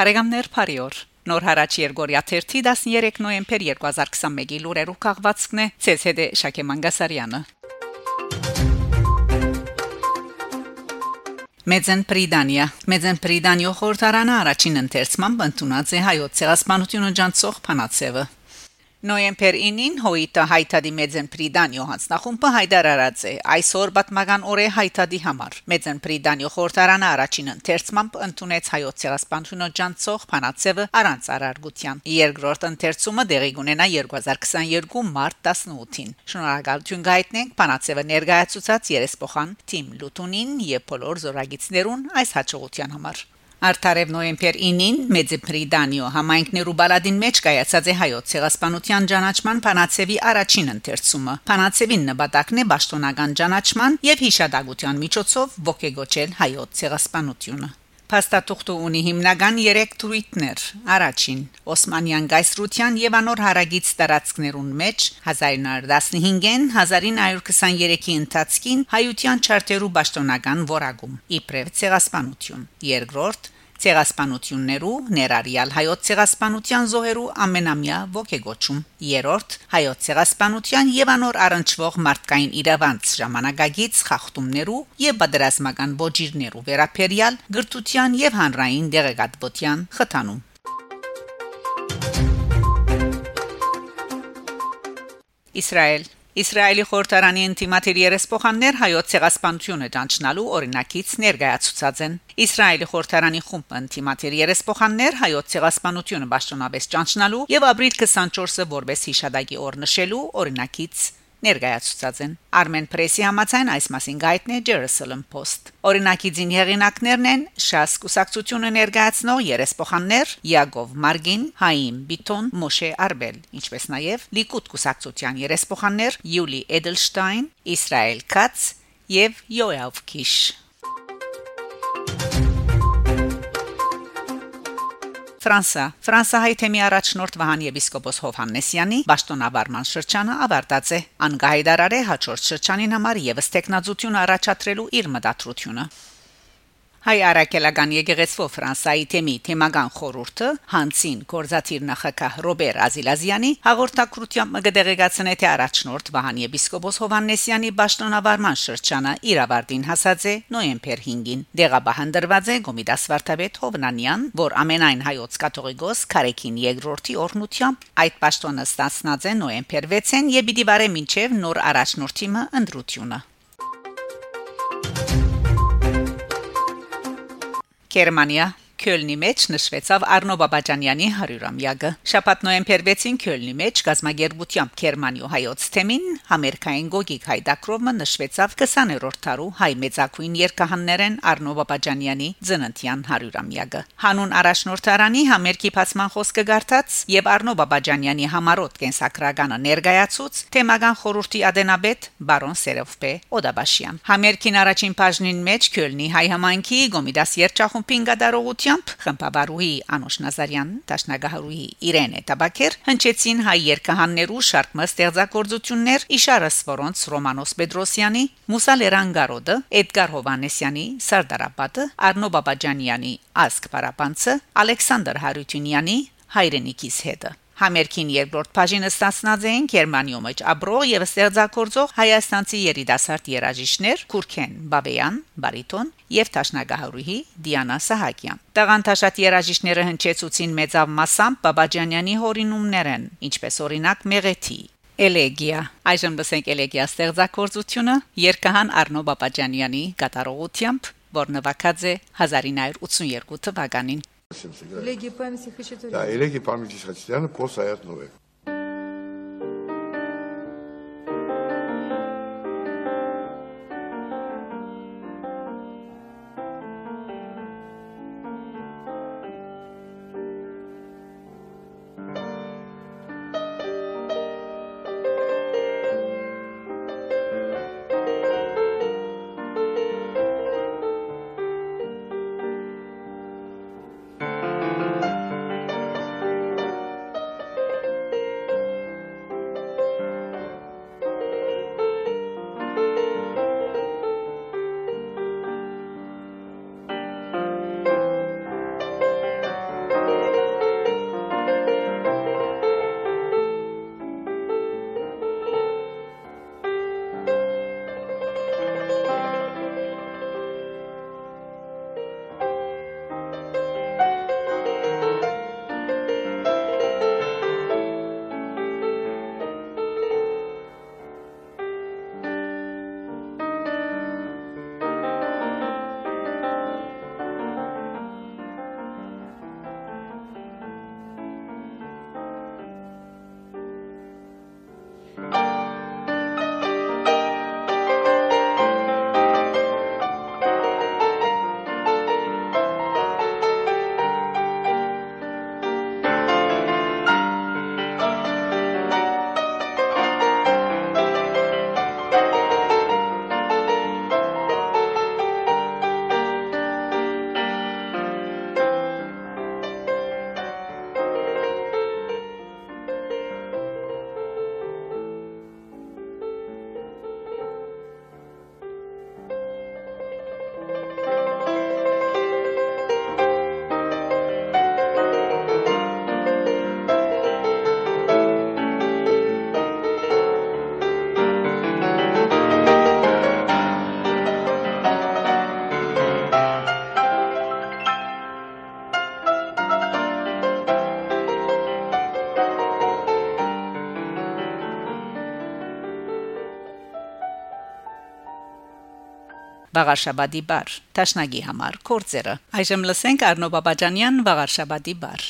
Փարեգամներ Փարիոր Նոր հարաճ Երգորիա 13 նոյեմբեր 2021-ի լուրերով քաղվածքն է ՑՍԴ Շակե Մանգասարյանը Մեծեն Պրիդանիա Մեծեն Պրիդանիո խորհրդարանը առաջին ընթերցման բնդունած է հայոց ցեղասպանությունը ջանցող փանացեվը Նոյեմբեր 9-ին հոյիտը հայտարարի Մեծեն Պրիդանյո հանձնախումբը հայտարարած է. Այսօր պատմական օր է հայտարարի համար Մեծեն Պրիդանյո խորհրդարանը առաջին ընթերցմամբ ընդունեց հայոց ցեղասպանությունը ջանցող փանացեվը առանց արարգության երկրորդ ընթերցումը դեղի կունենա 2022 մարտ 18-ին շնորհակալություն գայտնենք փանացեվը ներկայացուցած երեսփոխան Թիմ Լուտունին եւ բոլոր զորագիցներուն այս հաջողության համար Արդարև նոյեմբեր 9-ին Մեծեպրիդանիո համայնքներու բալադին մեջ կայացած է հայոց ցեղասպանության ճանաչման Փանացեվի առաջին ընթերցումը։ Փանացեվին նպատակն է ճշտոնական ճանաչման եւ հիշադակության միջոցով ողեգոճել հայոց ցեղասպանությունը։ Փաստաթուղթը ունի հիմնական 3 թրույթներ։ Առաջին՝ Օսմանյան գայսրության եւ անոր հարագից տարածքներուն մեջ 1915-ին 1923-ի ընթացքին հայության չարտերու ճշտոնական որակում իբրև ցեղասպանություն։ Երկրորդ՝ ցեղասպանություններու ներառյալ հայոց ցեղասպանության զոհերու ամենամյա ողեգոճում երրորդ հայոց ցեղասպանության եւ անոր առնչվող մարդկային իրավանց ժամանակագից խախտումներու եւ բادرազմական ոչիրներու վերապերյալ գրթության եւ հանրային դեղեկատվության խթանում Իսրայել Իսրայելի խորհրդարանի ինտիմատիր երեսփոխաններ հայոց ցեղասպանությունը ճանչնալու օրինակից ներկայացուցած են։ Իսրայելի խորհրդարանի խումբը ինտիմատիր երեսփոխաններ հայոց ցեղասպանությունը ճանչնալու եւ ապրիլ 24-ը որպես հիշադակի օր նշելու օրինակից ներկայացուցած են. Armen Press-ի համաձայն այս մասին գայտնի Jerusalem Post. Օրինակի ձին հեղինակներն են. Շաս կուսակցությունը ներկայացնող երեսփոխաններ Յակով Մարգին, Հայիմ Բիտոն, Մոշե Արբել, ինչպես նաև Լիկուդ կուսակցության երեսփոխաններ Յուլի Էդելշտայն, Իսրայել Կաց եւ Յոյավ Քիշ Ֆրանսա Ֆրանսահայ թեմի առաջնորդ Վահան եպիսկոպոս Հովհաննեսյանի Պաշտոնավարման շրջանը ավարտած է անգահիդարարե հաջորդ շրջանին համար եւս տեխնազություն առաջադրելու իր մտադրությունը Հայ արաքելական եկեղեցու Ֆրանսայի թեմի թեմական խորհուրդը Հանցին կորզաթիր նախակահ Ռոբեր Ազիլազյանի հաղորդակցությամբ մգդեղեցնե թե առաջնորդ Վահան եպիսկոպոս Հովաննեսյանի ճշտոնավարման շրջանը իրավարտին հասած է նոյեմբեր 5-ին դեղաբահանդրված է Գոմիդաս Վարդապետ Հովնանյան որ ամենայն հայոց կաթողիկոս Կարեկին երկրորդի օրնությամբ այդ ճշտոնը ստացնած է նոյեմբեր 6-ին եւ պիտի վարե մինչեւ նոր առաջնորդիմը ընդրությունը Գերմանիա Քյոլնի մեջ նշվեցավ Արնո Բաբաջանյանի 100-ամյակը։ Շաբաթ նոյեմբեր 6-ին Քյոլնի մեջ գազագերբությամբ Գերմանիո հայոց թեմին ամերիկային գոգիկ հայդակրովը նշվեցավ 20-րդ տարու հայ մեծակույն երկհաններեն Արնո Բաբաջանյանի ծննդյան 100-ամյակը։ Հանուն առաջնորդարանի համերգի փացման խոսքը գարտած եւ Արնո Բաբաջանյանի համառոտ կենսակրականը ներկայացուց թեմական խորհրդի ադենաբեդ բարոն Սերովպե Օդաբաշյան։ Համերգին առաջին բաժնին մեջ Քյոլնի հայ համայնքի Գոմիդաս երջախումբին գդարողություն ուղությամբ խմբավարուհի Անուշ Նազարյան, Տաշնագահարուհի Իրենե Տաբակեր հնչեցին հայ երկհաններու շարք ստեղծագործություններ Իշարս որոնց Ռոմանոս Պետրոսյանի, Մուսա Լերանգարոդը, Էդգար Հովանեսյանի, Սարդարապետը, Արնո Բաբաջանյանի, Ասկ Պարապանցը, Ալեքսանդր Հարությունյանի հայրենիքից հետը Համերքին երկրորդ բաժինը ստացնած էին Գերմանիոյ մեջ աբրող եւ ստեղծագործող հայաստանցի երիտասարդ երաժիշտներ Քուրքեն Բաբեյան, բարիտոն եւ Տաշնագահարուհի Դիանա Սահակյան։ Տաղանթաշատ երաժիշտները հնչեցուցին մեծավ մասամբ Բաբաջանյանի հորինումներն, ինչպես օրինակ Մեղեթի Էլեգիա այժմ լսենք Էլեգիա ստեղծագործությունը երկհան Արնո Բաբաջանյանի կատարողությամբ որ նվագած է 1982 թվականին Элегии памяти Хачатуряна. Да, элегии памяти Хачатуряна по Саят Нове. Վաղարշաբադի բար Տաշնագի համար կորձերը Այժմ լսենք Արնո Բաբաջանյան Վաղարշաբադի բար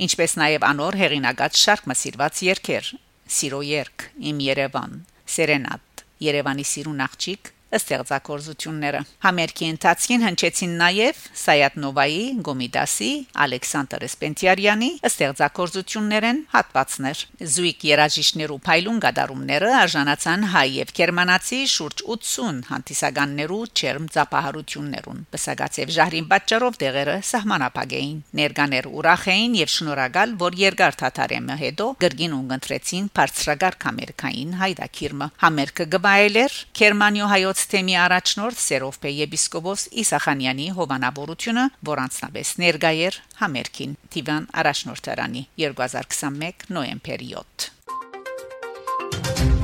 ինչպես նաև անոր հեղինակած շարք մասիրված երկեր Սիրո երկ Իմ Երևան Սերենատ Երևանի սիրուն աղջիկ ստեղծագործությունները համերգի ընթացքին հնչեցին նաև Սայաթ Նովայի, Գոմիդասի, Ալեքսանդր Սպենտիարյանի ստեղծագործություններն հատվածներ։ Զույգ երաժիշտներու փայլուն գդարումները արժանացան հայ եւ գերմանացի շուրջ 80 հանդիսականներու չերմ ծափահարություններուն։ Բսագացեվ ժահրին պատճառով դեղերը սահմանապակ էին։ Ներկաներ ուրախ էին եւ շնորհակալ, որ երկար թաթարեմը հետո գրգին ունգընտրեցին բարձրագար կամերկային հայդակիրմը։ Համերգը գվայելեր Գերմանիո հայոց Հովանես թեմի առաջնորդ Սերովպե եպիսկոպոս Իսախանյանի հովանավորությունը, որ անցնաբես ներգայեր համերքին Տիվան առաջնորդարանի 2021 նոեմբեր 7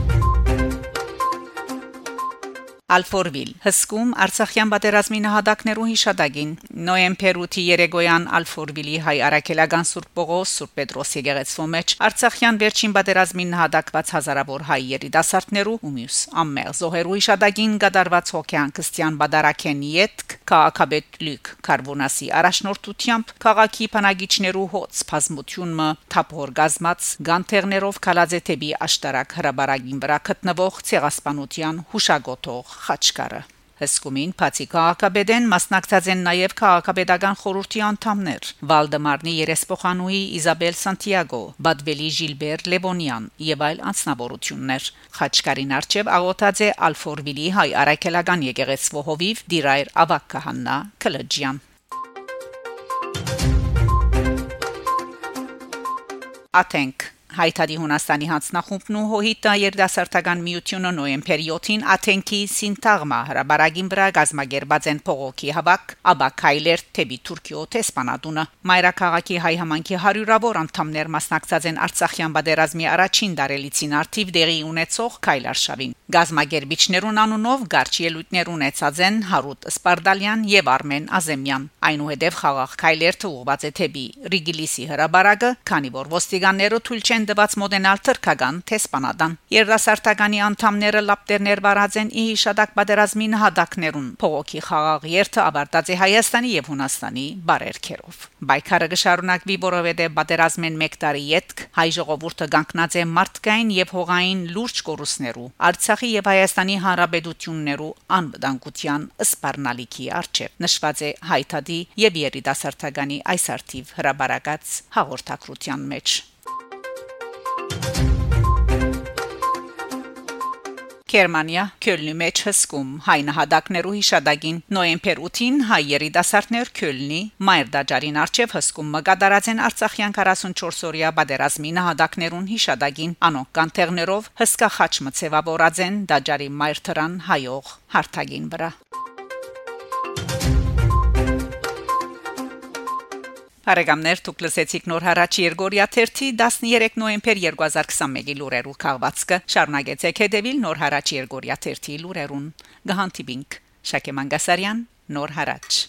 Ալֆորվիլ հսկում Արցախյան պատերազմի նահատակներու հիշադակին նոեմբեր 8-ի երեգոյան Ալֆորվիլի հայ արաքելական Սուրբ Պողոս Սուրբ Պետրոս եկեղեցու մեջ Արցախյան վերջին պատերազմին նահատակված հազարավոր հայ երիտասարդներու ու մյուս ամմեղ զոհերու հիշադակին գդարված հոգեան քրիստիան Բադարակեն յետք քաղաքաբեդ Լյուկ Կարբոնասի առաջնորդությամբ քաղաքի բնագիչներու հոց բազմությունը թափոր գազմած գանթերներով կալաձեթեբի աշտարակ հրաբարագին վրա գտնվող ցեղասպանության հուշագոտող Խաչկարը Հսկումին բացի քաղաքապետեն մասնակցած են նաև քաղաքապետական խորհրդի անդամներ Վալդեմարնի երեսփոխանուհի Իզաբել Սանտիագո, Բադվելի Ժիլբեր Լևոնյան եւ այլ անձնավորություններ։ Խաչկարին արչեւ աղոթած է Ալֆորվիլի հայ արաքելական եկեղեցու հովիվ Դիրայր Ավակ Քահանա Կլաջյան։ Աթենք Հայտարի Հունաստանի հանձնախումբն ու ՀՕՀԻՏ-ը երդասարտական միությունը նոեմբերի 7-ին Աթենքի Սինտագմա հրաբարագին վրա գազմագերբած են փողոքի հավաք, ապա քայլեր թեպի Թուրքիո տեսփանատունը։ Մայրաքաղաքի հայ համանքի հարյուրավոր անդամներ մասնակցած են Արցախյան բادرազմի առաջին դարելիցին արդիվ դեղի ունեցող քայլարշավին։ Գազմագերբիչներուն անունով գարչ ելույթներ ունեցած են Հարութ Սպարդալյան եւ Արմեն Ազեմյան։ Այնուհետև խաղաղ քայլեր թողված է թեպի Ռիգիլիսի հրաբարագը, քանի որ ոստիկանները թույլ չեն տված մոդենալ թրքական տեսփանադան։ Երդասարտականի անդամները լապտերներ վարած են ի հիշադակ պատերազմի նահատակներուն։ Փողոքի խաղաղ երթը ավարտած է Հայաստանի եւ Հունաստանի բարերքերով։ Բայկարը գշարունակվի, որովհետեւ պատերազմեն 1 տարի յետք հայ ժողովուրդը կանգնած է մարդկային եւ հողային լուրջ կորուսներու։ Արցախի եւ Հայաստանի հանրապետություններու անվտանգության սպառնալիքի արչեւ նշված է հայտադի եւ երիտասարդականի այս արդիվ հրաբարակած հաղորդակցության մեջ։ Գերմանիա Քյոլնի մեջ հսկում հայ նահատակներու հիշադակին նոեմբեր 8-ին հայ երիտասարդներ Քյոլնի Մայր դաջարին արչև հսկում մգադարած են Արցախյան 44-օրյա բادرազմի նահատակներուն հիշադակին անոնք կանթերներով հսկա խաչմը ցևավորած են դաջարի Մայր թրան հայող հարթագին վրա Բարեկամներ դուք լսեցիք նոր հարաճ Երգորիա 3-ի 13 նոյեմբեր 2021-ի լուրերու քաղվածքը շարունակեցեք հետևել նոր հարաճ Երգորիա 3-ի լուրերուն գահանտիբինք Շակե Մանգասարյան նոր հարաճ